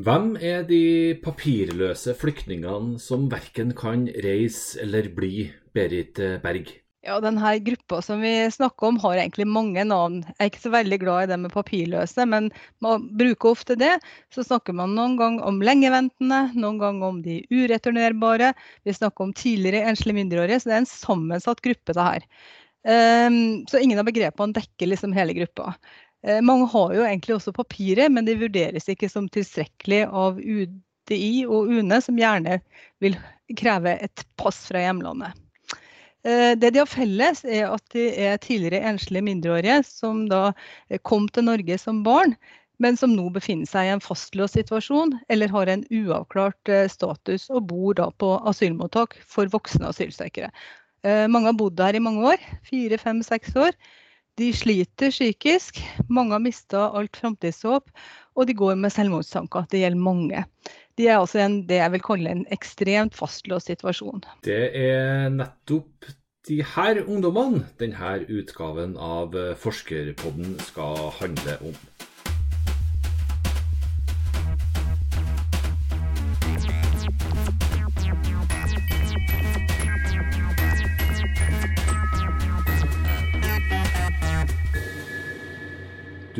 Hvem er de papirløse flyktningene som verken kan reise eller bli, Berit Berg? Ja, denne gruppa som vi snakker om har egentlig mange navn. Jeg er ikke så veldig glad i det med papirløse, men man bruker ofte det. Så snakker man noen ganger om lengeventende, noen ganger om de ureturnerbare. Vi snakker om tidligere enslige mindreårige, så det er en sammensatt gruppe det her. Um, så ingen av begrepene dekker liksom hele gruppa. Uh, mange har jo egentlig også papiret, men de vurderes ikke som tilstrekkelig av UDI og UNE, som gjerne vil kreve et pass fra hjemlandet. Eh, det de har felles, er at de er tidligere enslige mindreårige som da eh, kom til Norge som barn, men som nå befinner seg i en fastlåst situasjon eller har en uavklart eh, status og bor da på asylmottak for voksne asylsøkere. Mange har bodd der i mange år, fire, fem, seks år. De sliter psykisk, mange har mista alt framtidshåp, og de går med selvmordstanker. Det gjelder mange. De er altså en, det jeg vil kalle en ekstremt fastlåst situasjon. Det er nettopp de her ungdommene denne utgaven av Forskerpodden skal handle om.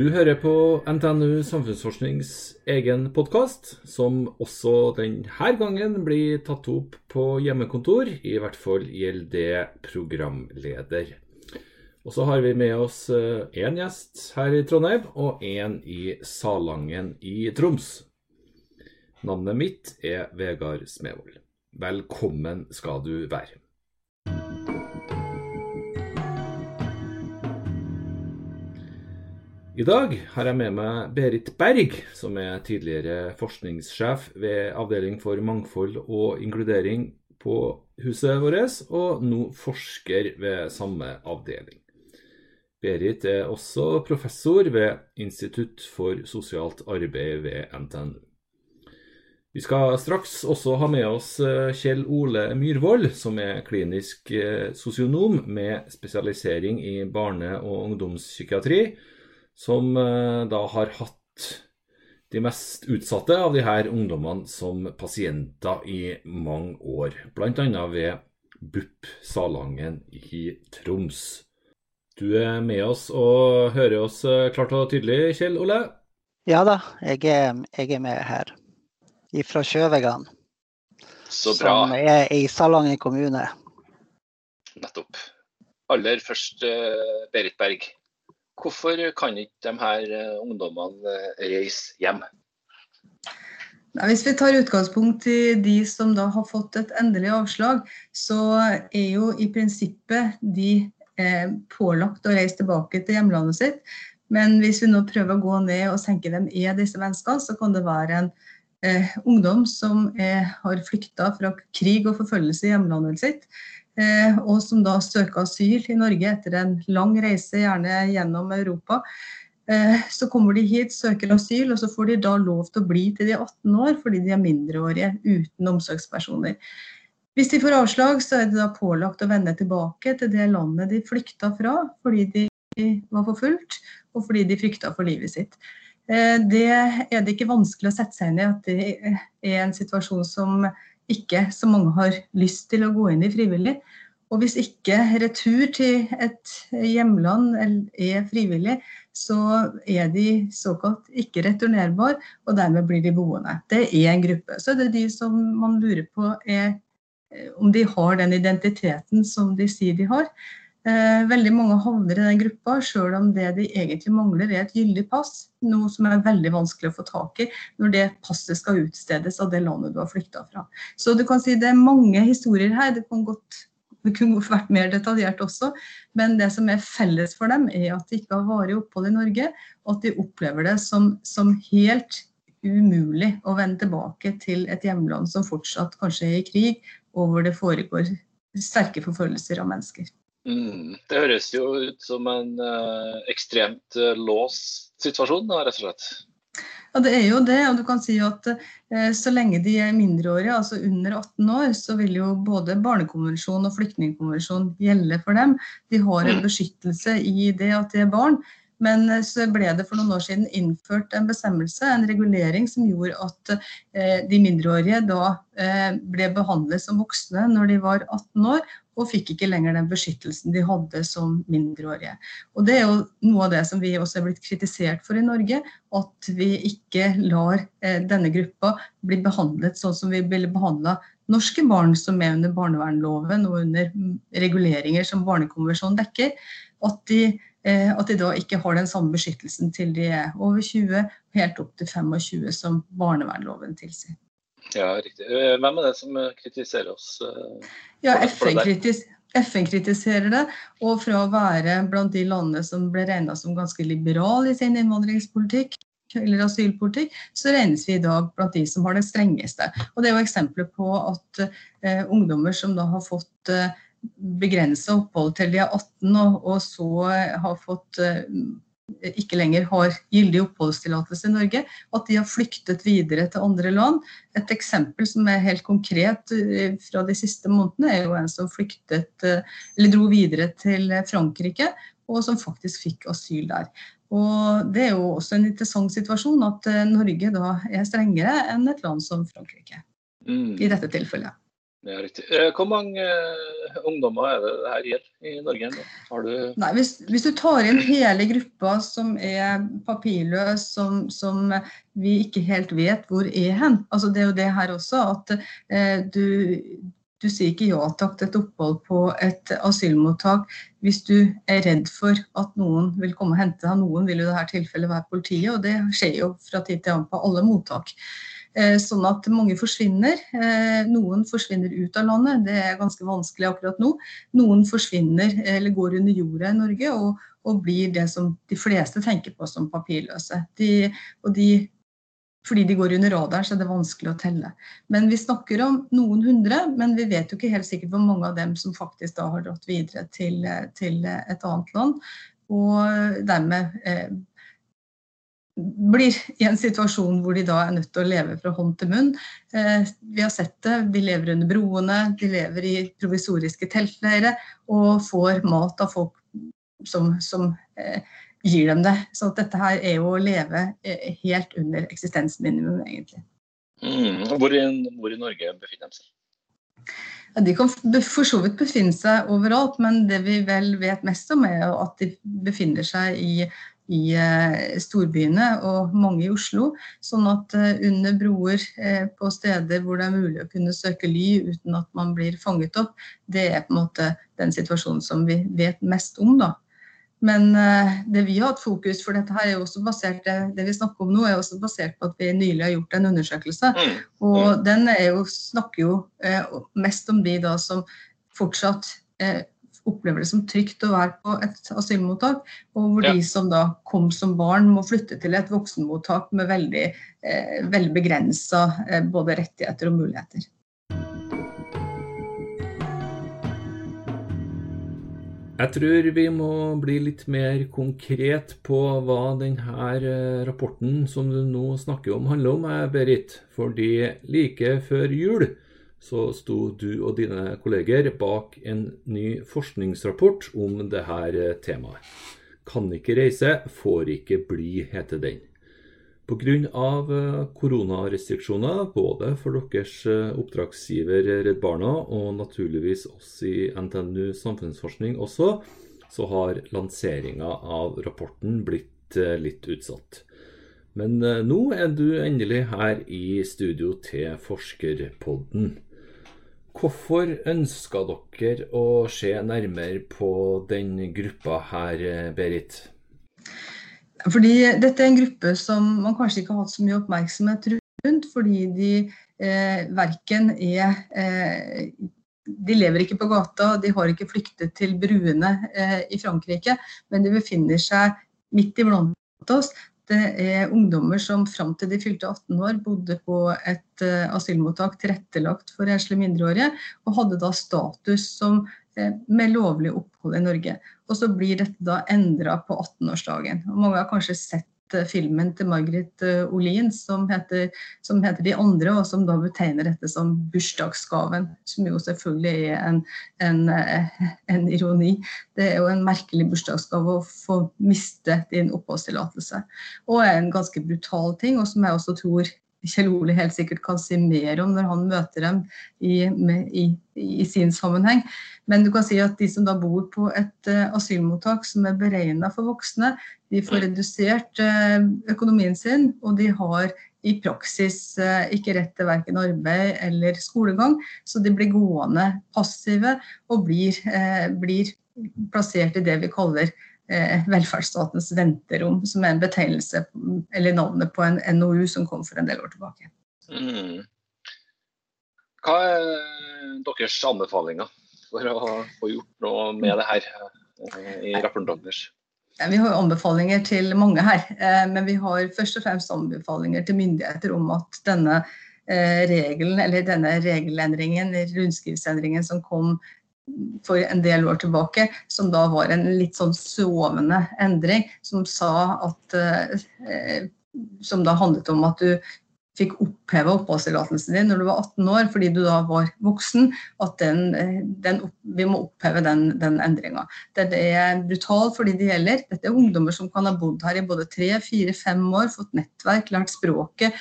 Du hører på NTNU Samfunnsforsknings egen podkast, som også denne gangen blir tatt opp på hjemmekontor. I hvert fall gjelder det programleder. Og så har vi med oss én eh, gjest her i Trondheim og én i Salangen i Troms. Navnet mitt er Vegard Smevold. Velkommen skal du være. I dag har jeg med meg Berit Berg, som er tidligere forskningssjef ved Avdeling for mangfold og inkludering på huset vårt, og nå forsker ved samme avdeling. Berit er også professor ved Institutt for sosialt arbeid ved NTNU. Vi skal straks også ha med oss eh, Kjell Ole Myhrvold, som er klinisk eh, sosionom med spesialisering i barne- og ungdomspsykiatri som eh, da har hatt de mest utsatte av de her ungdommene som pasienter i mange år. Bl.a. ved BUP Salangen i Troms. Du er med oss og hører oss eh, klart og tydelig, Kjell Ole? Ja da, jeg er, jeg er med her. Fra Sjøvegan. Så bra. Som er i Salangen kommune. Nettopp. Aller først, eh, Berit Berg. Hvorfor kan ikke de her eh, ungdommene eh, reise hjem? Hvis vi tar utgangspunkt i de som da har fått et endelig avslag, så er jo i prinsippet de eh, pålagt å reise tilbake til hjemlandet sitt. Men hvis vi nå prøver å gå ned og senke dem er disse menneskene, så kan det være en eh, ungdom som er, har flykta fra krig og forfølgelse i hjemlandet sitt. Eh, og som da søker asyl i Norge etter en lang reise, gjerne gjennom Europa. Eh, så kommer de hit, søker asyl, og så får de da lov til å bli til de 18 år fordi de er mindreårige uten omsorgspersoner. Hvis de får avslag, så er de da pålagt å vende tilbake til det landet de flykta fra fordi de var forfulgt, og fordi de frykta for livet sitt. Eh, det er det ikke vanskelig å sette seg inn i at det er en situasjon som ikke så mange har lyst til å gå inn i frivillig. Og hvis ikke retur til et hjemland er frivillig, så er de såkalt ikke returnerbare, og dermed blir de boende. Det er en gruppe. Så det er de som man lurer på er eh, om de har den identiteten som de sier de har. Eh, veldig mange havner i den gruppa, sjøl om det de egentlig mangler er et gyldig pass. Noe som er veldig vanskelig å få tak i når det passet skal utstedes av det landet du har flykta fra. Så du kan si det er mange historier her. Det, godt, det kunne vært mer detaljert også. Men det som er felles for dem, er at de ikke har varig opphold i Norge, og at de opplever det som, som helt umulig å vende tilbake til et hjemland som fortsatt kanskje er i krig, og hvor det foregår sterke forfølgelser av mennesker. Mm, det høres jo ut som en uh, ekstremt uh, låst situasjon, rett og slett. Ja, det er jo det. Og du kan si at eh, så lenge de er mindreårige, altså under 18 år, så vil jo både barnekonvensjon og flyktningkonvensjonen gjelde for dem. De har en mm. beskyttelse i det at de er barn. Men eh, så ble det for noen år siden innført en bestemmelse, en regulering, som gjorde at eh, de mindreårige da eh, ble behandlet som voksne når de var 18 år, og fikk ikke lenger den beskyttelsen de hadde som mindreårige. Og Det er jo noe av det som vi også er blitt kritisert for i Norge, at vi ikke lar denne gruppa bli behandlet sånn som vi ville behandla norske barn som er under barnevernloven og under reguleringer som Barnekonvensjonen dekker. At de at de da ikke har den samme beskyttelsen til de er over 20, helt opp til 25, som barnevernloven tilsier. Ja, riktig. Eh, hvem er det som eh, kritiserer oss? Ja, FN, kritis FN kritiserer det. Og fra å være blant de landene som ble regna som ganske liberale i sin innvandringspolitikk, eller asylpolitikk, så regnes vi i dag blant de som har det strengeste. Og Det er jo eksempler på at eh, ungdommer som da har fått eh, begrensa opphold til de er 18, og, og så har fått eh, ikke lenger har gyldig oppholdstillatelse i Norge, at de har flyktet videre til andre land. Et eksempel som er helt konkret eh, fra de siste månedene, er jo en som flyktet, eh, eller dro videre til Frankrike, og som faktisk fikk asyl der. Og Det er jo også en interessant situasjon at Norge da er strengere enn et land som Frankrike. Mm. I dette tilfellet. Det er riktig. Eh, hvor mange uh, ungdommer er det her i Norge? Du... Nei, hvis, hvis, du tar inn hele gruppa som er papirløs, som, som, vi ikke helt vet hvor er hen altså Det er jo det her også, at eh, du, du sier ikke ja takk til et opphold på et asylmottak hvis du er redd for at noen vil komme og hente deg. Noen vil jo i dette tilfellet være politiet, og det skjer jo fra tid til annen på alle mottak. Eh, sånn at mange forsvinner. Eh, noen forsvinner ut av landet, det er ganske vanskelig akkurat nå. Noen forsvinner eller går under jorda i Norge og, og blir det som de fleste tenker på som papirløse. De, de, fordi de går under radaren, så er det vanskelig å telle. Men vi snakker om noen hundre, men vi vet jo ikke helt sikkert hvor mange av dem som faktisk da har dratt videre til, til et annet land. Og dermed eh, blir i en situasjon hvor de da er nødt til å leve fra hånd til munn. Eh, vi har sett det. De lever under broene, de lever i provisoriske teltleirer og får mat av folk som, som eh, gir dem det. Så dette her er jo å leve eh, helt under eksistensminimum, egentlig. Mm. Hvor, i, hvor, i, Norge befinner de seg? Ja, de kan for så vidt befinne seg overalt, men det vi vel vet mest om, er at de befinner seg i i eh, storbyene og mange i Oslo. Sånn at eh, under broer eh, på steder hvor det er mulig å kunne søke ly uten at man blir fanget opp, det er på en måte den situasjonen som vi vet mest om. da. Men det vi har hatt fokus for dette her er også basert, det vi snakker om nå, er også basert på at vi nylig har gjort en undersøkelse. Mm. Og mm. den jo, snakker jo mest om de da som fortsatt opplever det som trygt å være på et asylmottak, og hvor ja. de som da kom som barn, må flytte til et voksenmottak med veldig, eh, veldig begrensa eh, både rettigheter og muligheter. Jeg tror vi må bli litt mer konkret på hva denne eh, rapporten som du nå snakker om, handler om, eh, Berit. Fordi like før jul så sto du og dine kolleger bak en ny forskningsrapport om dette temaet. Kan ikke reise, får ikke bli, heter den. Pga. Eh, koronarestriksjoner, både for deres eh, oppdragsgiver Redd Barna og naturligvis oss i NTNU samfunnsforskning også, så har lanseringa av rapporten blitt eh, litt utsatt. Men nå er du endelig her i studio til Forskerpodden. Hvorfor ønska dere å se nærmere på den gruppa her, Berit? Fordi dette er en gruppe som man kanskje ikke har hatt så mye oppmerksomhet rundt, fordi de eh, verken er eh, De lever ikke på gata, de har ikke flyktet til bruene eh, i Frankrike, men de befinner seg midt iblant oss. Det er ungdommer som fram til de fylte 18 år bodde på et uh, asylmottak tilrettelagt for enslige mindreårige, og hadde da status som uh, med lovlig opphold i Norge. Og så blir dette da endra på 18-årsdagen. Mange har kanskje sett eh, filmen til Margaret eh, Olin som heter, som heter, 'De andre', og som da betegner dette som bursdagsgaven. Som jo selvfølgelig er en, en, en ironi. Det er jo en merkelig bursdagsgave å få miste din oppholdstillatelse. Og er en ganske brutal ting, og som jeg også tror Kjell Ole helt sikkert kan si mer om når han møter dem i, i, i, sin sammenheng. Men du kan si at de som da bor på et uh, asylmottak som er beregna for voksne, de får redusert uh, økonomien sin, og de har i praksis uh, ikke rett til verken arbeid eller skolegang. Så de blir gående passive og blir, blir plassert i det vi kaller velferdsstatens venterom, som er en betegnelse eller navnet på en NOU som kom for en del år tilbake. Mm. Hva er deres anbefalinger for å få gjort noe med det her eh, i rapporten deres? Vi har anbefalinger til mange her, eh, men vi har først og fremst anbefalinger til myndigheter om at denne eh, regelen, eller denne regelendringen, rundskrivsendringen som kom for en del år tilbake, som da var en litt sånn sovende endring, som sa at eh, Som da handlet om at du fikk oppheva oppholdstillatelsen din når du var 18 år fordi du da var voksen, at den, eh, den, vi må oppheve den, den endringa. Det er brutalt for de det gjelder. Dette er ungdommer som kan ha bodd her i både tre, fire, fem år, fått nettverk, lært språket,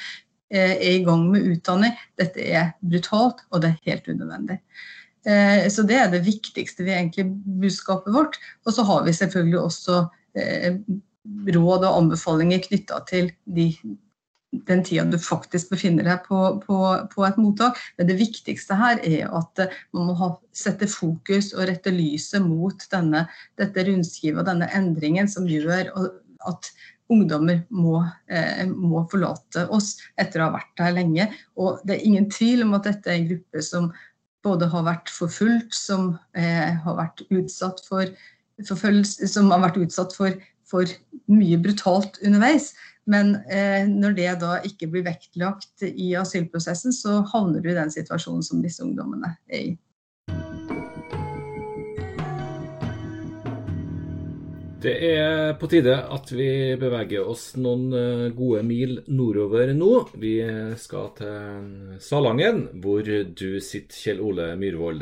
eh, er i gang med utdanning. Dette er brutalt, og det er helt unødvendig. Eh, så det er det viktigste vi egentlig budskapet vårt. Og så har vi selvfølgelig også eh, råd og anbefalinger knytta til de, den tida du faktisk befinner deg på, på, på, et mottak. Men det viktigste her er at eh, man må ha, sette fokus og rette lyset mot denne, dette rundskrivet og denne endringen som gjør at ungdommer må, eh, må, forlate oss etter å ha vært her lenge. Og det er ingen tvil om at dette er en gruppe som både har vært forfulgt, som eh, har vært utsatt for som har vært utsatt for, for mye brutalt underveis. Men eh, når det da ikke blir vektlagt i asylprosessen, så havner du i den situasjonen som disse ungdommene er i. Det er på tide at vi beveger oss noen eh, gode mil nordover nå. Vi skal til Salangen, hvor du sitter, Kjell Ole Myhrvold.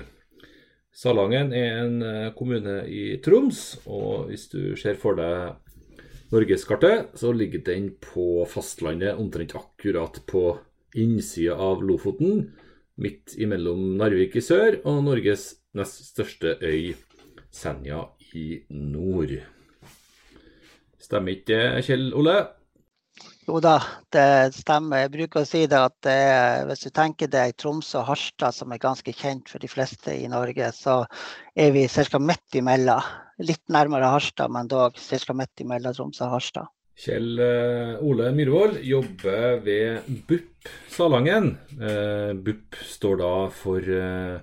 Salangen er en eh, kommune i Troms, og hvis du ser for deg norgeskartet, så ligger den på fastlandet omtrent akkurat på innsida av Lofoten. Midt imellom Narvik i sør og Norges nest største øy, Senja i nord. Stemmer ikke det, Kjell Ole? Jo da, det stemmer. Jeg bruker å si det at er, hvis du tenker deg Tromsø og Harstad, som er ganske kjent for de fleste i Norge, så er vi ca. midt imellom. Litt nærmere Harstad, men dog ca. midt imellom Tromsø og Harstad. Kjell eh, Ole Myhrvold jobber ved BUP Salangen. Eh, BUP står da for eh,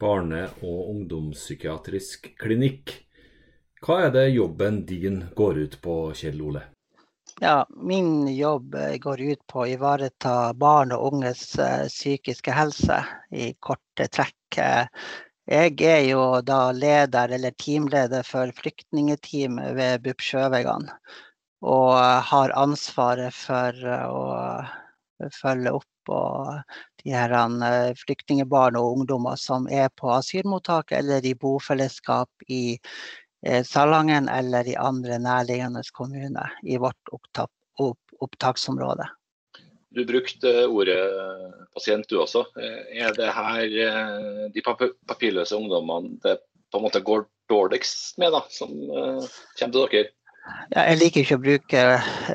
barne- og ungdomspsykiatrisk klinikk. Hva er det jobben din går ut på, Kjell Ole? Ja, Min jobb eh, går ut på å ivareta barn og unges uh, psykiske helse i korte trekk. Jeg er jo da leder eller teamleder for flyktningeteamet ved BUP Sjøvegan. Og har ansvaret for å følge opp de her flyktningebarn og ungdommer som er på asylmottaket eller i bofellesskap i Eh, Salangen eller i andre nærliggende kommuner i vårt opptak, opp, opptaksområde. Du brukte ordet pasient du også. Eh, er det her eh, de papirløse ungdommene det på en måte går dårligst med, da, som kommer til dere? Ja, jeg liker ikke å bruke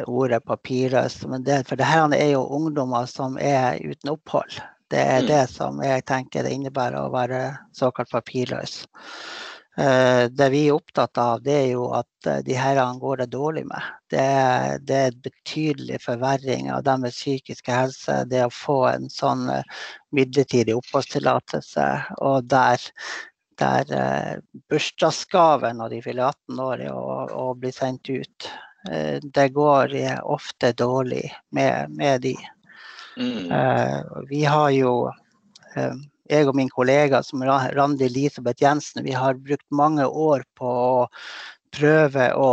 ordet papirløs, men det, for det her er jo ungdommer som er uten opphold. Det er mm. det som jeg tenker det innebærer å være såkalt papirløs. Eh, det vi er opptatt av, det er jo at eh, de herrene går det dårlig med. Det det er betydelig forverring av deres psykiske helse. Det å få en sånn eh, midlertidig oppholdstillatelse, og der, der bursdagsgave når de fyller 18 år, er å, å bli sendt ut. Det går ofte dårlig med, med de. Mm. Vi har jo jeg og min kollega som Randi Elisabeth Jensen, vi har brukt mange år på å prøve å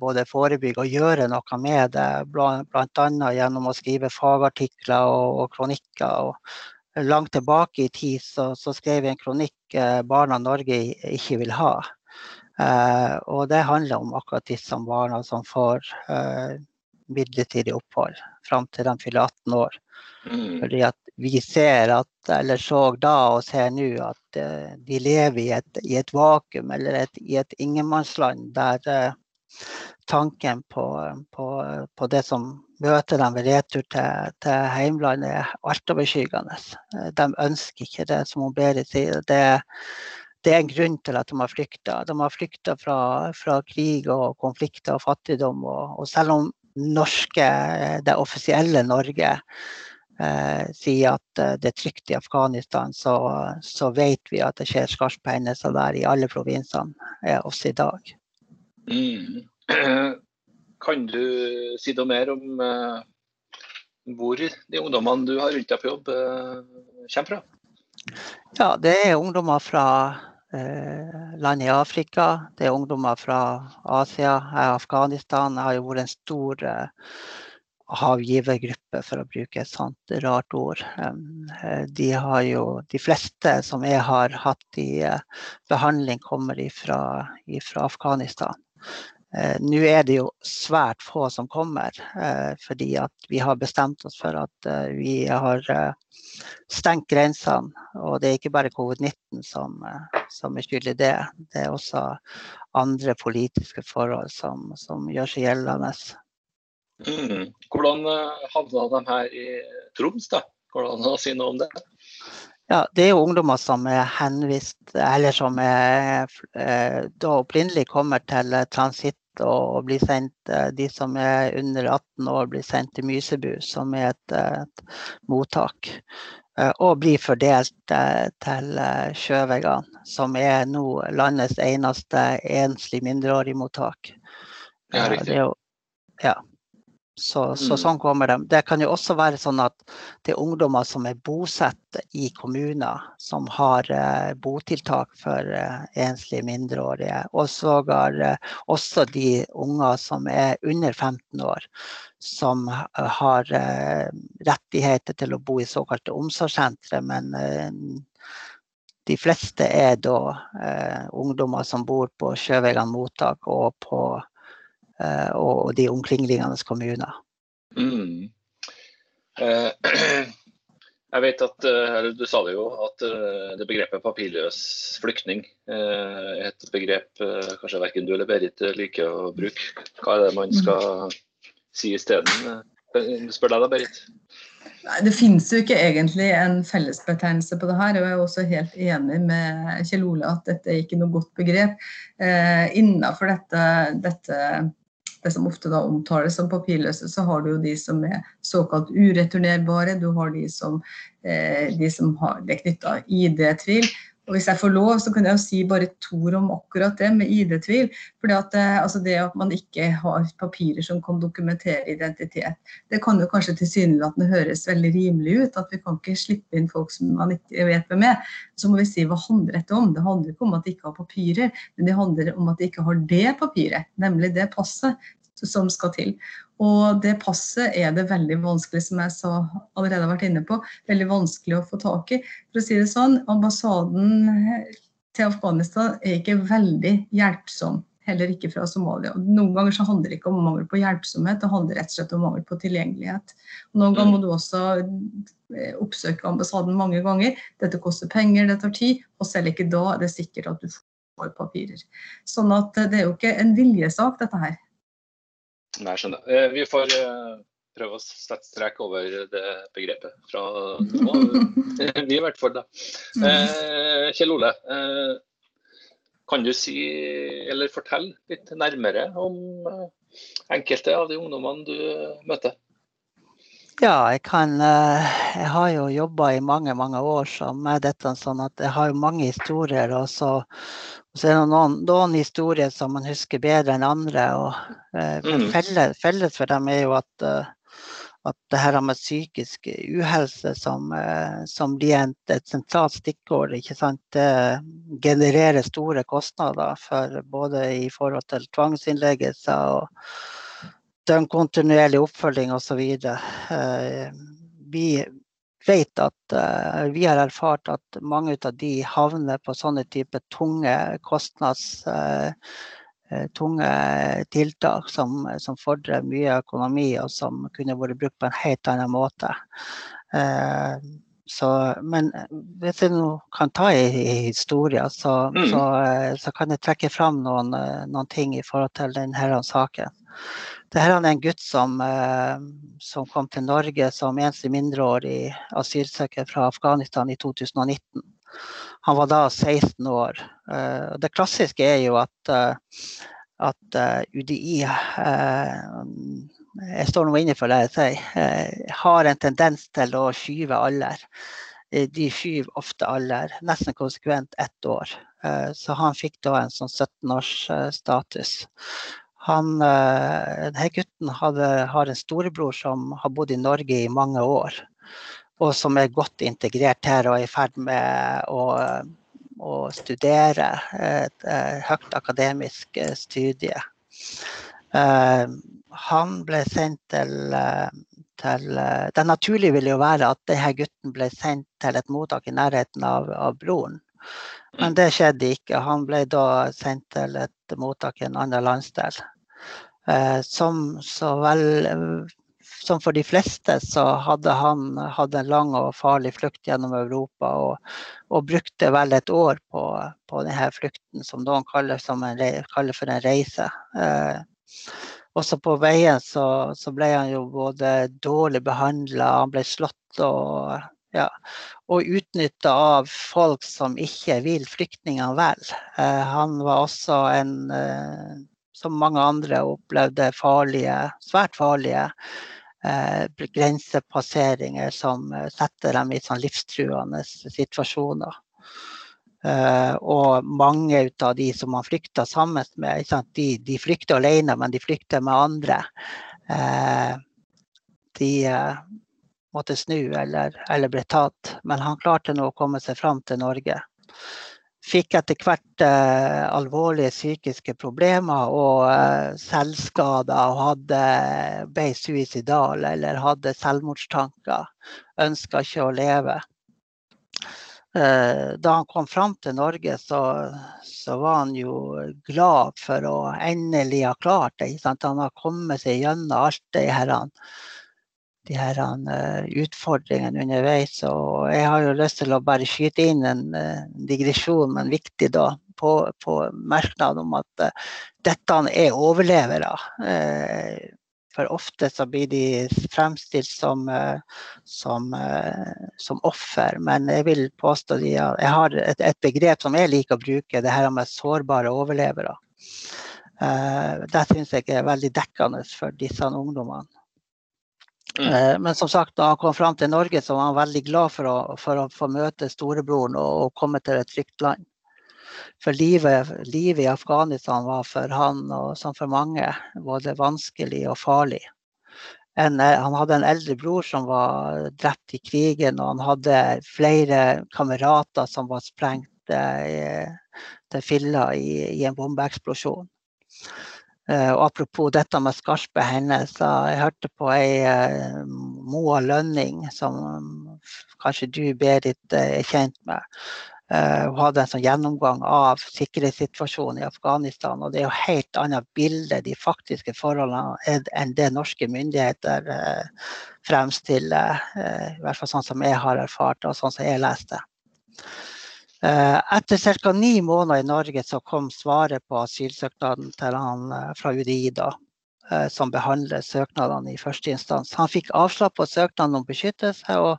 både forebygge og gjøre noe med det. Bl.a. gjennom å skrive fagartikler og, og kronikker. Og langt tilbake i tid så, så skrev jeg en kronikk eh, barna Norge ikke vil ha. Eh, og det handler om akkurat disse barna som får eh, midlertidig opphold fram til de fyller 18 år. Mm. Fordi at vi ser at, eller så da og ser nå, at uh, de lever i et, i et vakuum eller et, i et ingenmannsland der uh, tanken på, på, på, det som møter dem ved retur til, til heimlandet, er altoverskyggende. De ønsker ikke det, som hun Berit sier. Det, det er en grunn til at de har flykta. De har flykta fra, fra, krig og konflikter og fattigdom. Og, og selv om norske, det offisielle Norge eh, sier at eh, det er trygt i Afghanistan, så, så vet vi at det skjer skarpe hendelser der i alle provinsene, eh, også i dag. Mm. Kan du si noe mer om eh, hvor de ungdommene du har rundt deg på jobb, eh, kommer fra? Ja, det er ungdommer fra Eh, land i Afrika. Det er ungdommer fra Asia, Afghanistan. Det har jo vært en stor eh, havgivergruppe, for å bruke et sånt rart ord. Eh, de, jo, de fleste som jeg har hatt i behandling, kommer fra Afghanistan. Eh, Nå er det jo svært få som kommer, eh, fordi vi har bestemt oss for at eh, vi har stengt grensene. Og det er ikke bare covid-19 som, som, er skyld i det. Det er også andre politiske forhold som, som gjør seg gjeldende. Mm. Hvordan havna de her i Troms, da? Hvordan å si noe om det? Ja, Det er jo ungdommer som er henvist, eller som er, da opprinnelig kommer til transitt og blir sendt, eh, de som er under 18 år, blir sendt til Mysebu, som er et, et mottak. Eh, og blir fordelt eh, til Sjøvegan, som er nå landets eneste enslig mindreårig mottak. Ja, riktig. Jo, ja. Så, så, mm. sånn kommer de. Det kan jo også være sånn at det er ungdommer som er bosatt i kommuner som har eh, botiltak for eh, enslige mindreårige. Og sågar eh, også de unger som er under 15 år, som eh, har eh, rettigheter til å bo i såkalte omsorgssentre, men eh, de fleste er da ungdommer som bor på Sjøvegan mottak og på og de omkringliggende kommuner. Mm. Eh, jeg vet at, eh, eller Du sa det jo, at det begrepet papirløs flyktning er et begrep kanskje verken du eller Berit liker å bruke. Hva er det man skal si isteden? Spør deg da, Berit. Nei, Det finnes jo ikke egentlig en fellesbetegnelse på det her. og Jeg er også helt enig med Kjell Ole at dette er ikke noe godt begrep. Eh, innenfor dette, dette det som ofte da omtales som papirløse, så har du jo de som er såkalt ureturnerbare. Du har de som, eh, de som har det knytta ID-tvil. Og Hvis jeg får lov, så kan jeg jo si bare et ord om akkurat det med ID-tvil. Det, eh, altså det at man ikke har papirer som kan dokumentere identitet, det kan jo kanskje tilsynelatende høres veldig rimelig ut. At vi kan ikke slippe inn folk som man ikke vet hvem er. Så må vi si hva handler dette om? Det handler ikke om at de ikke har papirer, men det handler om at de ikke har det papiret, nemlig det passet som skal til. Og det passet er det veldig vanskelig, som jeg så, allerede har vært inne på, veldig vanskelig å få tak i. For å si det sånn, ambassaden til Afghanistan er ikke veldig hjelpsom. Heller ikke fra Somalia. Noen ganger så handler det ikke om mangel på hjelpsomhet, det handler rett og slett om mangel på tilgjengelighet. Noen ganger må du også eh, oppsøke ambassaden mange ganger. Dette koster penger, det tar tid, og selv ikke da er det sikkert at du får papirer. Sånn at det er jo ikke en viljesak, dette her. Nei, skjønner. Eh, vi får eh, prøve å sette strek over det begrepet fra nå. Vi i hvert fall, da. Eh, Kjell Ole, kan du si, eller fortelle litt nærmere om enkelte av de ungdommene du møter? Ja, jeg kan Jeg har jo jobba i mange, mange år med dette, sånn at jeg har jo mange historier. Og så, så er det noen, noen, historier som man husker bedre enn andre. og mm. felles, felles, for dem er jo at, uh, at det her med psykisk uhelse som, eh, som blir et, et sentralt stikkord, ikke sant? det genererer store kostnader for både i forhold til tvangsinnleggelser og døgnkontinuerlig oppfølging osv. Eh, vi vet at uh, vi har erfart at mange av de havner på sånne type tunge kostnads... Eh, tunge tiltak som, som, fordrer mye økonomi, og som kunne vært brukt på en helt annen måte. Eh, så, men hvis jeg nå kan ta i, i historien, så, mm. så, eh, så, kan jeg trekke fram noen, noen, ting i forhold til denne saken. Dette er en gutt som, som kom til Norge som enslig mindreårig asylsøker fra Afghanistan i 2019. Han var da 16 år. Eh, det klassiske er jo at, eh, at eh, UDI jeg står nå inne for det jeg sier, har en tendens til å skyve alder. De skyver ofte alder, nesten konsekvent ett år. Så han fikk da en sånn 17-årsstatus. Han, denne gutten hadde, har en storebror som har bodd i Norge i mange år og som er godt integrert her og er i ferd med å, å studere et, høyt akademisk eh, studie. Han ble sendt til, til Det naturlige ville jo være at denne gutten ble sendt til et mottak i nærheten av, av broren. Men det skjedde ikke. Han ble da sendt til et mottak i en annen landsdel. Uh, som vel som for de fleste så hadde han hatt en lang og farlig flukt gjennom Europa. Og, og brukte vel et år på, på denne flukten, som noen kaller, som en, kaller for en reise. Eh, også på veien så, så, ble han jo både dårlig behandla, han ble slått og, ja, og utnytta av folk som ikke vil flyktningene vel. Eh, han var også en eh, som mange andre opplevde farlige, svært farlige eh, grensepasseringer som eh, setter dem i sånn livstruende situasjoner. Eh, og mange av de som man flykter sammen med, de, de, flykter alene, men de flykter med andre. Eh, de eh, måtte snu eller, eller ble tatt, men han klarte nå å komme seg fram til Norge fikk etter hvert eh, alvorlige psykiske problemer og eh, selvskader og hadde, ble suicidal eller hadde selvmordstanker. Ønska ikke å leve. Eh, da han kom fram til Norge, så, så, var han jo glad for å endelig ha klart det. Han har kommet seg gjennom alt det her de her uh, utfordringene underveis. Og jeg har jo lyst til å bare skyte inn en en digresjon, men viktig da, på, på merknad om at uh, dette er overlevere. For ofte så blir de fremstilt som, som, som offer, men jeg vil påstå de, jeg har et, et, begrep som jeg liker å bruke, det her med sårbare overlevere. det syns jeg er veldig dekkende for disse ungdommene. Mm. Eh, men som sagt, da han kom fram til Norge, så var han veldig glad for å, for å få møte storebroren og, og, komme til et trygt land. For livet, livet, i Afghanistan var for han, og som for mange, både vanskelig og farlig. En, eh, han hadde en eldre bror som var drept i krigen, og han hadde flere kamerater som var sprengt eh, til filler i, i en bombeeksplosjon. Uh, og apropos dette med skarpe hendelser. Jeg hørte på ei uh, Moa Lønning, som kanskje du, Berit, er kjent med. Uh, hun hadde en sånn gjennomgang av sikkerhetssituasjonen i Afghanistan. Og det er jo helt annet bilde, de faktiske forholdene, enn det norske myndigheter fremstiller. I hvert fall sånn som jeg har erfart, og sånn som jeg leste. Eh, etter ca. ni måneder i Norge så kom svaret på asylsøknaden til han eh, fra UDI, da, eh, som behandler søknadene i første instans. Han fikk avslag på søknaden om beskyttelse, og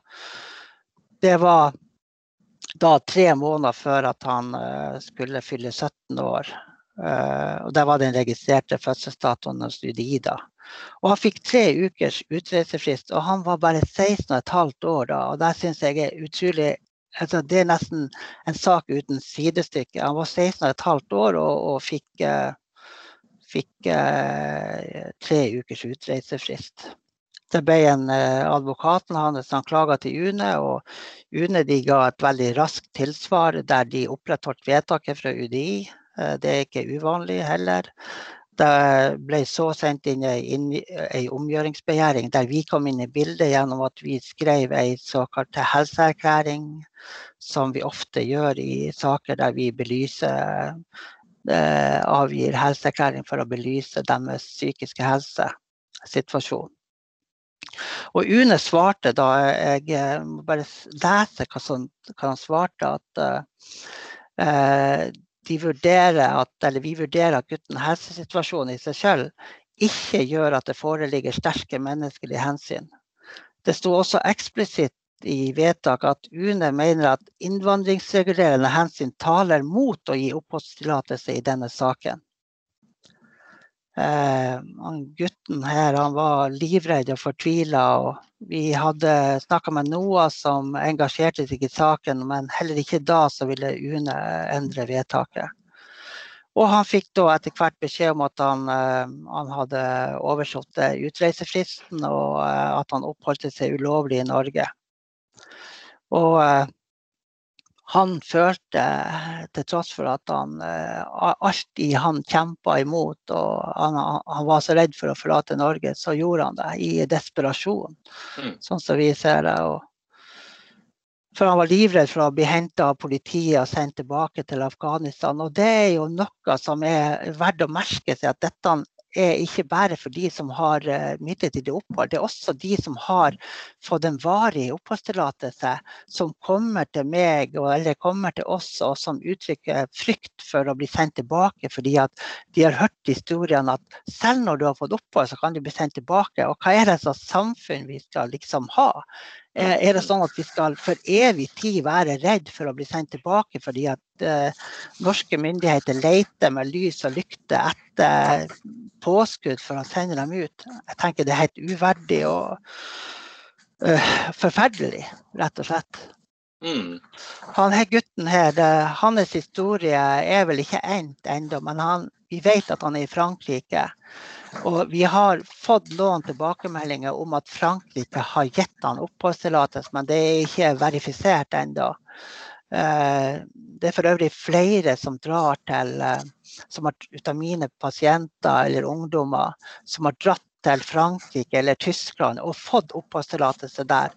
det var da tre måneder før at han skulle fylle 17 år. Og Der var den registrerte fødselsdatoen hans i da. Og han fikk tre ukers utreisefrist, og han var bare 16,5 år da. Og det syns jeg er utrolig altså, det er nesten en sak uten sidestykke. Han var 16,5 år og, og fikk, uh, fikk tre ukers utreisefrist. Det ble en advokaten hans som klaga til UNE, og UNE ga et veldig raskt tilsvar der de opprettholdt vedtaket fra UDI. Det er ikke uvanlig heller. Det ble så sendt inn ei omgjøringsbegjæring der vi kom inn i bildet gjennom at vi skrev ei såkalt helseerklæring, som vi ofte gjør i saker der vi belyser eh, avgir helseerklæring for å belyse deres psykiske helsesituasjon. Og UNE svarte da Jeg må bare lese hva, som, hva han svarte. At uh, de vurderer at, eller vi vurderer at guttens helsesituasjon i seg selv ikke gjør at det foreligger sterke menneskelige hensyn. Det sto også eksplisitt i vedtaket at UNE mener at innvandringsregulerende hensyn taler mot å gi oppholdstillatelse i denne saken. Eh, gutten her han var livredd og fortvila. vi hadde snakka med Noah som engasjerte seg i saken, men heller ikke da så ville UNE endre vedtaket. Og han fikk da etter hvert beskjed om at han, eh, han hadde oversått utreisefristen, og eh, at han oppholdt seg ulovlig i Norge. Og eh, han følte, til tross for at han alltid alt i han kjempa imot og han, han, var så redd for å forlate Norge, så gjorde han det i desperasjon, mm. sånn som vi ser det. Og, for han var livredd for å bli henta av politiet og sendt tilbake til Afghanistan. Og det er jo noe som er verdt å merke seg, at dette er ikke bare for de som har uh, midlertidig opphold, det er også de som har fått en varig oppholdstillatelse, som kommer til meg eller kommer til oss og som uttrykker frykt for å bli sendt tilbake fordi at de har hørt historiene at selv når du har fått opphold, så kan du bli sendt tilbake. Og hva er det slags samfunn vi skal liksom ha? Eh, er det sånn at vi skal for evig tid være redd for å bli sendt tilbake fordi at uh, norske myndigheter leter med lys og lykte etter påskudd for å sende dem ut? Jeg tenker det er helt uverdig og uh, forferdelig, rett og slett. Mm. Han her gutten her, hans historie er vel ikke endt ennå, men han, vi vet at han er i Frankrike. Og vi har fått noen tilbakemeldinger om at Frankrike har gitt han oppholdstillatelse, men det er ikke verifisert ennå. Eh, det er for øvrig flere som drar til eh, som har, ut av mine pasienter eller ungdommer som har dratt til Frankrike eller Tyskland og fått oppholdstillatelse der.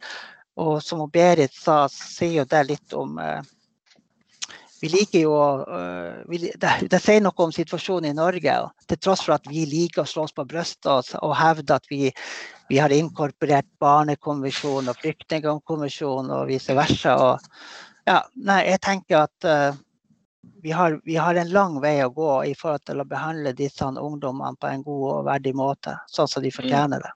Og som Berit sa, sier jo det litt om eh, vi liker jo vi, det, det, sier noe om situasjonen i Norge. Til tross for at vi liker å slå oss på brystet og, hevde at vi, vi, har inkorporert barnekonvensjonen og flyktningkonvensjonen og vice versa. Og, ja, nei, jeg tenker at uh, vi, har, vi, har, en lang vei å gå i forhold til å behandle disse ungdommene på en god og verdig måte, sånn som de mm. fortjener det.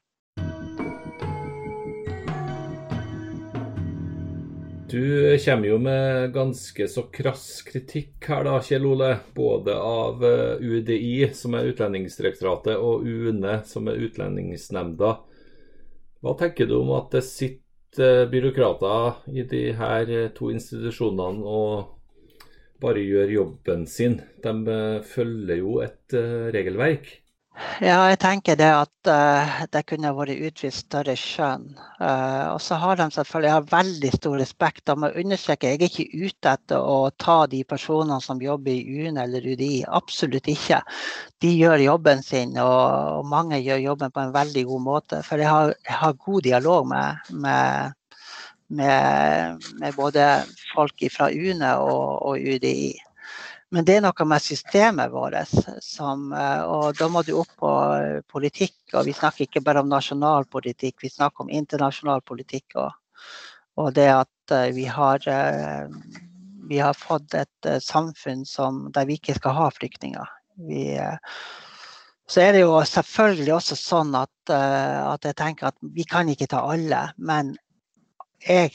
Du kommer jo med ganske så krass kritikk her, da, Kjell Ole. Både av eh, UDI, som er Utlendingsdirektoratet, og UNE, som er Utlendingsnemnda. Hva tenker du om at det sitter eh, byråkrater i de her eh, to institusjonene og bare gjør jobben sin? De følger jo et regelverk. Ja, jeg tenker det at uh, det kunne vært utvist større skjønn. Uh, og så har de selvfølgelig har veldig stor respekt. Da må understreke jeg er ikke ute etter å ta de personene som jobber i UNE eller UDI. Absolutt ikke. De gjør jobben sin, og, og, mange gjør jobben på en veldig god måte. For jeg har, jeg har god dialog med, med, med, med, både folk fra UNE og, og UDI. Men det er noe med systemet vårt. Som, eh, og da må du opp på eh, politikk. Og vi snakker ikke bare om nasjonal politikk, vi snakker om internasjonal politikk. Og, og det at eh, vi har, vi har fått et samfunn som, der vi ikke skal ha flyktninger. Vi, så er det jo selvfølgelig også sånn at, at jeg tenker at vi kan ikke ta alle. Men jeg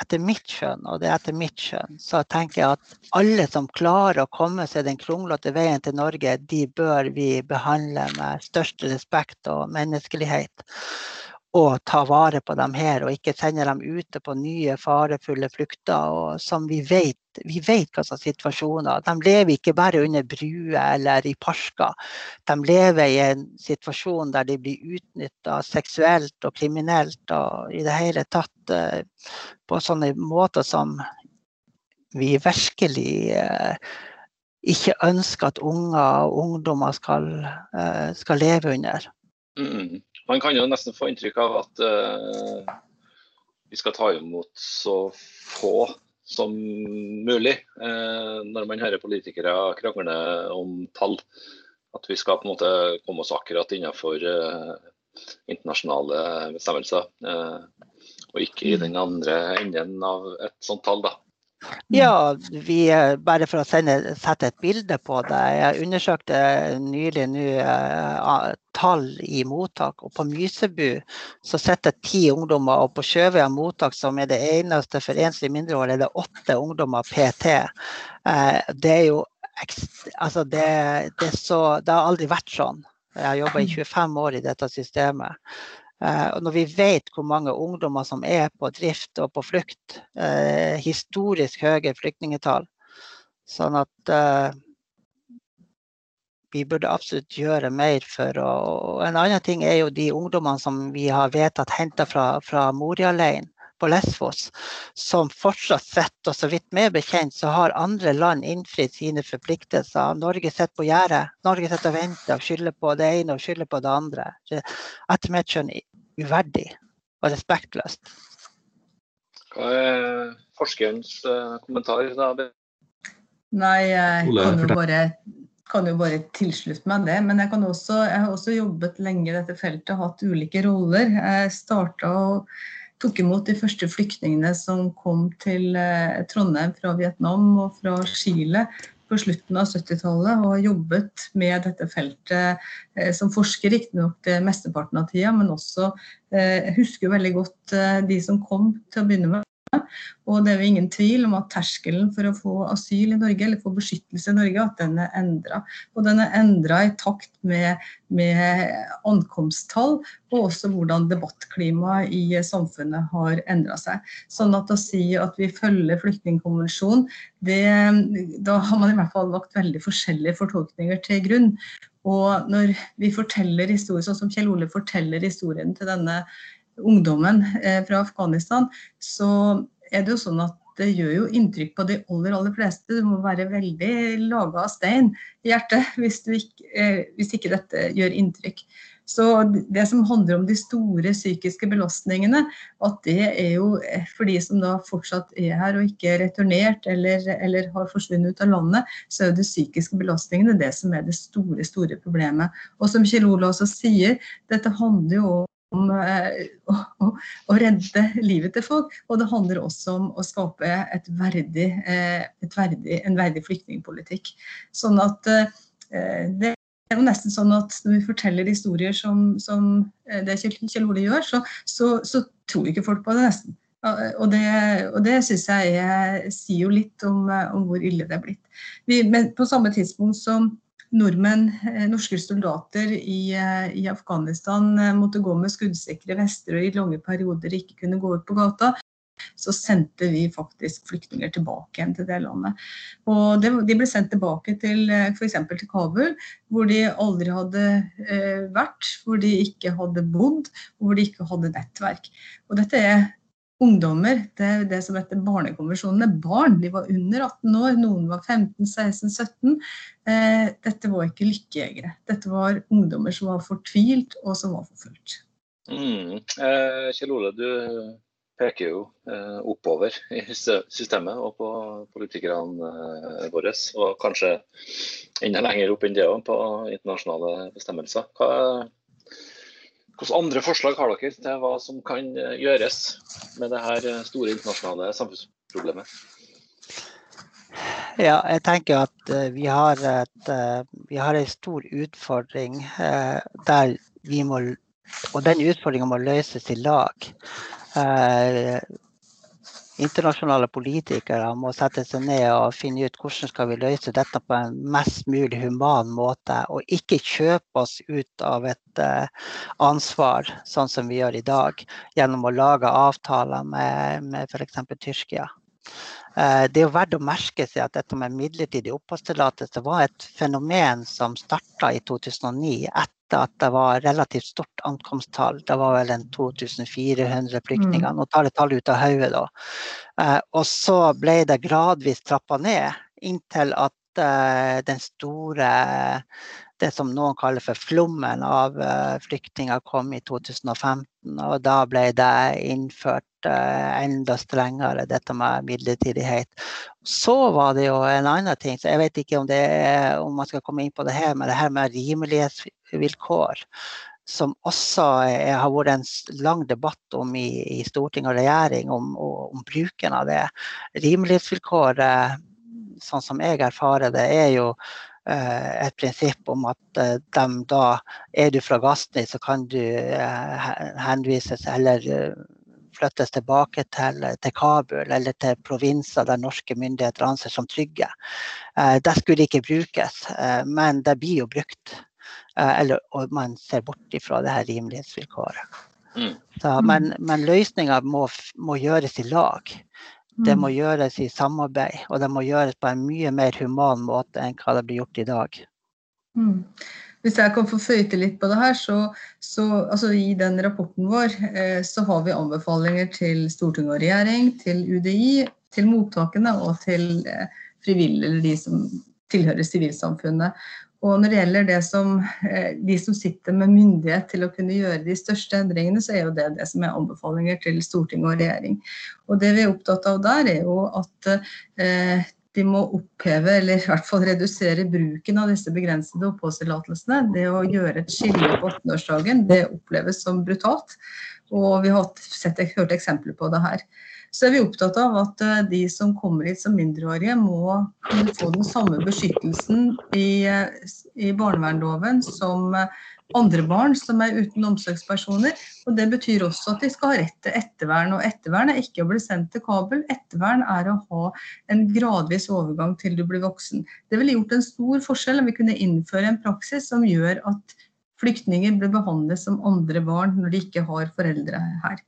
etter mitt skjønn, og det er etter mitt skjønn, så tenker jeg at alle som klarer å komme seg den kronglete veien til Norge, de bør vi behandle med største respekt og menneskelighet. Å ta vare på dem her, og ikke sende dem ute på nye farefulle flukter. og som Vi vet vi vet hva slags situasjoner. De lever ikke bare under bruer eller i parker. De lever i en situasjon der de blir utnytta seksuelt og kriminelt og i det hele tatt uh, på sånne måter som vi virkelig uh, ikke ønsker at unger og ungdommer skal, uh, skal leve under. Mm. Man kan jo nesten få inntrykk av at uh, vi skal ta imot så få som mulig uh, når man hører politikere krangle om tall. At vi skal på en måte komme oss akkurat innenfor uh, internasjonale bestemmelser. og ikke i den andre enden av et sånt tall. da. Ja, vi, bare for å sende, sette et bilde på det. Jeg undersøkte nylig nå uh, tall i mottak. og På Mysebu så sitter ti ungdommer, og på Sjøveien mottak, som er det eneste for enslige mindreårige, er det åtte ungdommer PT. Uh, det er jo altså det, det, så, det har aldri vært sånn. Jeg har jobba i 25 år i dette systemet. Eh, og når vi vet hvor mange ungdommer som er på drift og på flukt, eh, historisk høye flyktningetall, sånn at eh, vi burde absolutt gjøre mer for å En annen ting er jo de ungdommene som vi har vedtatt henta fra, fra Moria-leiren på Lesvos, som fortsatt sitter. Og så vidt meg bekjent, så har andre land innfridd sine forpliktelser. Norge sitter på gjerdet. Norge sitter og venter og skylder på det ene og skylder på det andre. Etter mitt skjønn uverdig og respektløst. Hva er forskerens uh, kommentar da? Nei, jeg kan jo bare, kan jo bare tilslutte meg det. Men jeg, også, jeg, har også jobbet lenge i dette feltet, hatt ulike roller. Jeg starta og tok imot de første flyktningene som kom til eh, Trondheim fra Vietnam og fra Chile på slutten av 70-tallet og har jobbet med dette feltet eh, som forsker, riktignok det mesteparten av tida, men også eh, husker veldig godt de som kom til å begynne med. Og det er jo ingen tvil om at terskelen for å få asyl i Norge, eller få beskyttelse i Norge, at den er endra. Og den er endra i takt med, med, ankomsttall, og også hvordan debattklimaet i samfunnet har endra seg. Sånn at å si at vi følger flyktningkonvensjonen, da har man i hvert fall lagt veldig forskjellige fortolkninger til grunn. Og når vi forteller historier, sånn som Kjell Ole forteller historien til denne ungdommen eh, fra Afghanistan, så er det jo sånn at det gjør jo inntrykk på de aller, aller fleste. Du må være veldig laga av stein i hjertet hvis, ikke, eh, hvis ikke dette gjør inntrykk. Så det som handler om de store psykiske belastningene, at det er jo eh, for de som da fortsatt er her og ikke er returnert eller, eller har forsvunnet ut av landet, så er jo de psykiske belastningene det som er det store, store problemet. Og som Kjell Ola også sier, dette handler jo om eh, å, å, å, redde livet til folk. Og det handler også om å skape et verdig, eh, et verdig, en verdig flyktningpolitikk. Sånn at det det er jo nesten sånn at når vi forteller historier som, som det Kjell Ole gjør, så, så, så, tror ikke folk på det nesten. Og det, og det syns jeg er, sier jo litt om, om, hvor ille det er blitt. Vi, men på samme tidspunkt som nordmenn, eh, norske soldater i, eh, i, Afghanistan eh, måtte gå med skuddsikre vester og i lange perioder ikke kunne gå ut på gata, så sendte vi faktisk flyktninger tilbake igjen til det landet. Og de ble sendt tilbake til f.eks. til Kabul, hvor de aldri hadde vært, hvor de ikke hadde bodd, og hvor de ikke hadde nettverk. Og dette er ungdommer. Det er det som heter barnekonvensjonene. Barn. De var under 18 år. Noen var 15, 16, 17. Eh, dette var ikke lykkejegere. Dette var ungdommer som var fortvilt, og som var forfulgt. Mm. Eh, Kjell Ole, du peker jo eh, oppover i systemet og på politikerne eh, våre. Og kanskje enda lenger opp enn det òg, på internasjonale bestemmelser. Hva hvilke andre forslag har dere til hva som kan eh, gjøres med det her eh, store internasjonale samfunnsproblemet? Ja, jeg tenker at eh, vi har, et, vi har en stor utfordring der vi må Og den utfordringa må løses i lag. Internasjonale politikere må sette seg ned og finne ut hvordan skal vi løse dette på en mest mulig human måte, og ikke kjøpe oss ut av et uh, ansvar, sånn som vi gjør i dag, gjennom å lage avtaler med, med f.eks. Tyrkia. Uh, det er jo verdt å merke seg at dette med midlertidig oppholdstillatelse var et fenomen som starta i 2009, etter at det var relativt stort ankomsttall. Det var vel en 2400 flyktninger. Mm. Nå tar jeg tallet ut av hodet, da. Eh, og så ble det gradvis trappa ned, inntil at eh, den store det som noen kaller for flommen av uh, flyktninger kom i 2015. Og da ble det innført uh, enda strengere, dette med midlertidighet. Så var det jo en annen ting, så jeg vet ikke om, er, om man skal komme inn på det her, men det her med rimelighetsvilkår. Som også er, har vært en lang debatt om i, i storting og regjering, om, om, bruken av det. Rimelighetsvilkåret, sånn som jeg erfarer det, er jo Eh, et prinsipp om at eh, de da Er du fra Gastni, så kan du eh, henvises eller flyttes tilbake til, til, Kabul eller til provinser der norske myndigheter anser som trygge. Det skulle ikke brukes, men det blir jo brukt. Eller, og man ser bort ifra det her rimelighetsvilkåret. Mm. Så, men, men løsninga må, må, gjøres i lag. Det må mm. gjøres i samarbeid, og det må gjøres på en mye mer human måte enn hva det blir gjort i dag. Mm. Hvis jeg kan få føye til litt på det her, så, så altså I den rapporten vår eh, så har vi anbefalinger til storting og regjering, til UDI, til mottakene og til eh, frivillige, eller de som tilhører sivilsamfunnet. Og når det gjelder det som, eh, de som sitter med myndighet til å kunne gjøre de største endringene, så er jo det det som er anbefalinger til storting og regjering. Og det vi er opptatt av der, er jo at eh, de må oppheve, eller i hvert fall redusere bruken av disse begrensede oppholdstillatelsene. Det å gjøre et skille på 18-årsdagen, det oppleves som brutalt. Og vi har sett, hørt eksempler på det her så er vi opptatt av at eh, de som kommer hit som mindreårige, må kunne få den samme beskyttelsen i, eh, i barnevernloven som eh, andre barn som er uten omsorgspersoner. Og Det betyr også at de skal ha rett til ettervern. Og ettervern er ikke å bli sendt til Kabel, ettervern er å ha en gradvis overgang til du blir voksen. Det ville gjort en stor forskjell om vi kunne innføre en praksis som gjør at flyktninger blir behandlet som andre barn når de ikke har foreldre her.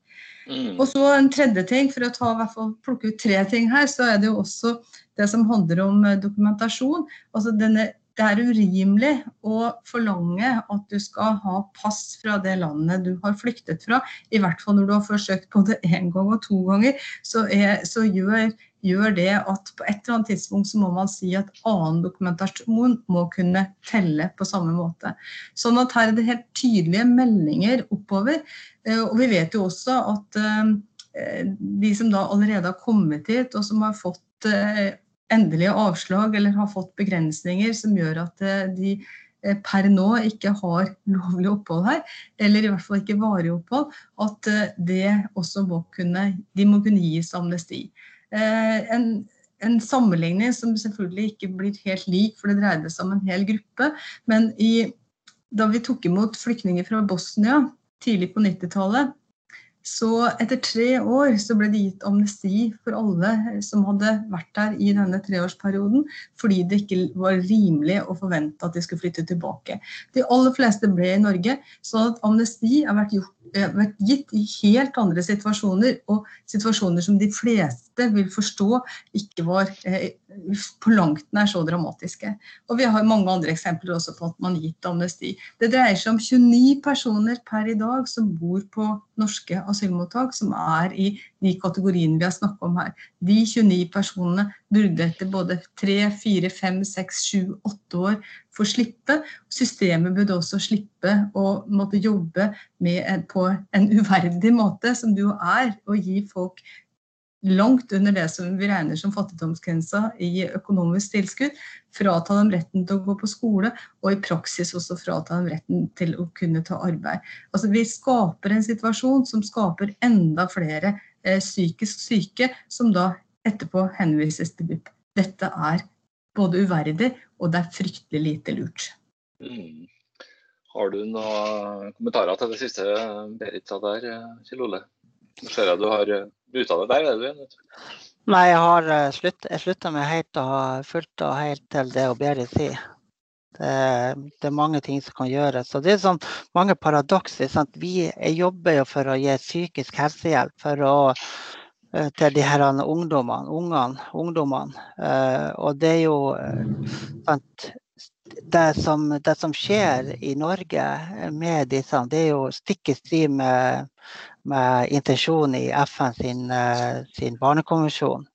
Mm. Og så en tredje ting, for å ta, hvert fall, plukke ut tre ting her, så er det jo også det som handler om eh, dokumentasjon. Altså denne, det er urimelig å forlange at du skal ha pass fra det landet du har flyktet fra. I hvert fall når du har forsøkt både én gang og to ganger, så, er, så gjør gjør det at på et eller annet tidspunkt så må man si at annen dokumentasjon må kunne telle på samme måte. Sånn at her er det helt tydelige meldinger oppover. Eh, og vi vet jo også at eh, de som da allerede har kommet hit, og som har fått eh, endelige avslag eller har fått begrensninger som gjør at de per nå ikke har lovlig opphold her, eller i hvert fall ikke varig opphold, at det også må kunne, de må kunne gis amnesti. Eh, en, en sammenligning som selvfølgelig ikke blir helt lik, for det dreide seg om en hel gruppe. Men i, da vi tok imot flyktninger fra Bosnia tidlig på 90-tallet, så etter tre år så ble det gitt amnesti for alle som hadde vært der i denne treårsperioden, fordi det ikke var rimelig å forvente at de skulle flytte tilbake. De aller fleste ble i Norge, så at amnesti har vært Eh, vært gitt i helt andre situasjoner, og situasjoner som de fleste vil forstå ikke var eh, på langt nær så dramatiske. Og vi har mange andre eksempler også på at man har gitt amnesti. Det dreier seg om 29 personer per i dag som bor på norske asylmottak, som er i de kategoriene vi har snakket om her. De 29 personene burde etter både 3, 4, 5, 6, 7, 8 år få slippe. Systemet burde også slippe å måtte jobbe en, på en uverdig måte, som det jo er, å gi folk langt under det som vi regner som fattigdomsgrensa i økonomisk tilskudd, frata dem retten til å gå på skole, og i praksis også frata dem retten til å kunne ta arbeid. Altså, vi skaper en situasjon som skaper enda flere eh, psykisk syke, som da etterpå henvises til BUP. Dette er både uverdig og det er fryktelig lite lurt. Mm. Har du noen kommentarer til det siste Berit sa der, Kjell Ole? Nå ser jeg du har utdannet der, er du? Nei, jeg har uh, slutt, slutta meg helt og fullt og helt til det å Berit sier. Det, det, er mange ting som kan gjøres. Og det er sånn mange paradokser. Vi jobber jo for å gi psykisk helsehjelp for å, uh, til de her ungdommene, ungene, ungdommene. Uh, og det er jo sant, det som, det som, skjer i Norge med disse, det er jo stikk i strid med, med intensjonen i FN sin, eh, sin, barnekonvensjon.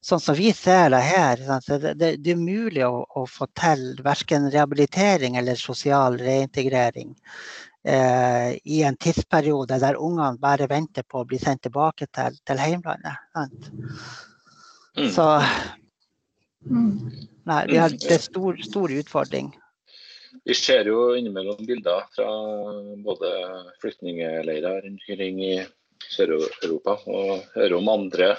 Sånn som vi ser det her, det, det, det er mulig å, å, få til verken rehabilitering eller sosial reintegrering eh, i en tidsperiode der ungene bare venter på å bli sendt tilbake til, til heimlandet. Mm. Så nei, det er en stor, stor utfordring. Vi ser jo innimellom bilder fra både flyktningleirer rundt omkring i Sør-Europa, og hører om andre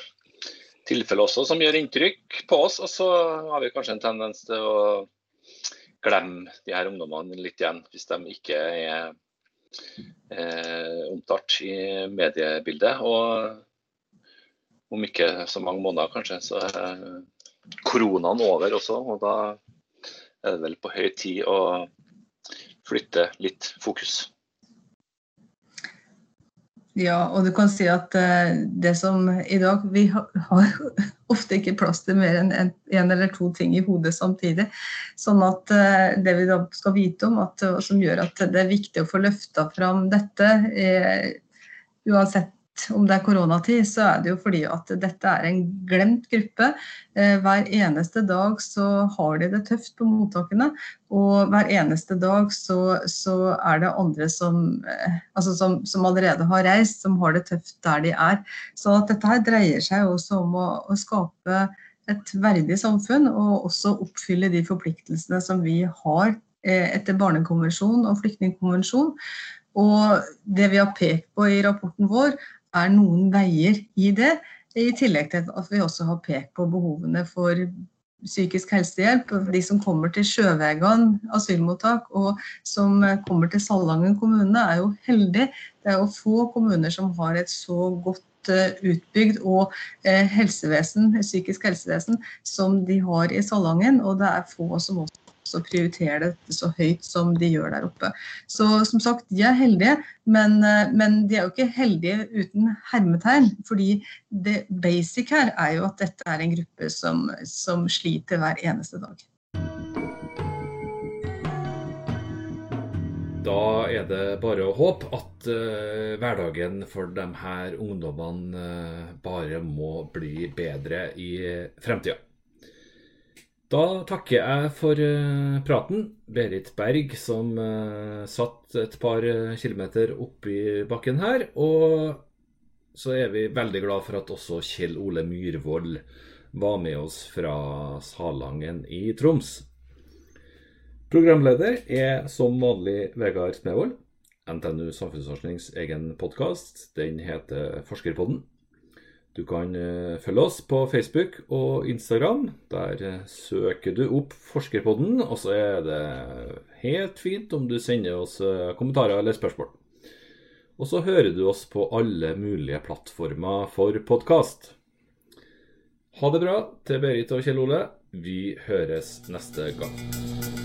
tilfeller også som gjør inntrykk på oss. Og så har vi kanskje en tendens til å glemme de her ungdommene litt igjen, hvis de ikke er eh, omtalt i mediebildet. Og om ikke så mange måneder, kanskje, så er koronaen over også. Og da er det vel på høy tid å flytte litt fokus. Ja, og du kan si at eh, det som i dag Vi har ofte ikke plass til mer enn en, en, eller to ting i hodet samtidig. Sånn at eh, det vi da skal vite om, at, som gjør at det er viktig å få løfta fram dette, eh, uansett om det er koronatid, så er det jo fordi at dette er en glemt gruppe. Eh, hver eneste dag så har de det tøft på mottakene. Og hver eneste dag så, så er det andre som, eh, altså som, som, allerede har reist, som har det tøft der de er. Så dette her dreier seg også om å, å skape et verdig samfunn, og også oppfylle de forpliktelsene som vi har eh, etter barnekonvensjon og flyktningkonvensjonen. Og det vi har pekt på i rapporten vår, er noen veier i det. I tillegg til at vi også har pekt på behovene for psykisk helsehjelp. De som kommer til Sjøvegan asylmottak og som kommer til Salangen kommune, er jo heldige. Det er jo få kommuner som har et så godt eh, utbygd og eh, helsevesen, psykisk helsevesen som de har i Salangen. Og det er få som også også prioriterer dette så høyt som de gjør der oppe. Så som sagt, de er heldige, men, eh, men de er jo ikke heldige uten hermetegn. fordi det basic her er jo at dette er en gruppe som, som sliter hver eneste dag. Da er det bare å håpe at uh, hverdagen for de her ungdommene uh, bare må bli bedre i fremtida. Da takker jeg for uh, praten. Berit Berg som uh, satt et par uh, kilometer oppi bakken her. Og så er vi veldig glad for at også Kjell Ole Myhrvold var med oss fra Salangen i Troms. Programleder er som vanlig Vegard Smevold. NTNU Samfunnsforsknings egen podkast. Den heter Forskerpodden. Du kan uh, følge oss på Facebook og Instagram. Der uh, søker du opp Forskerpodden, og så er det helt fint om du sender oss uh, kommentarer eller spørsmål. Og så hører du oss på alle mulige plattformer for podkast. Ha det bra til Berit og Kjell Ole. Vi høres neste gang.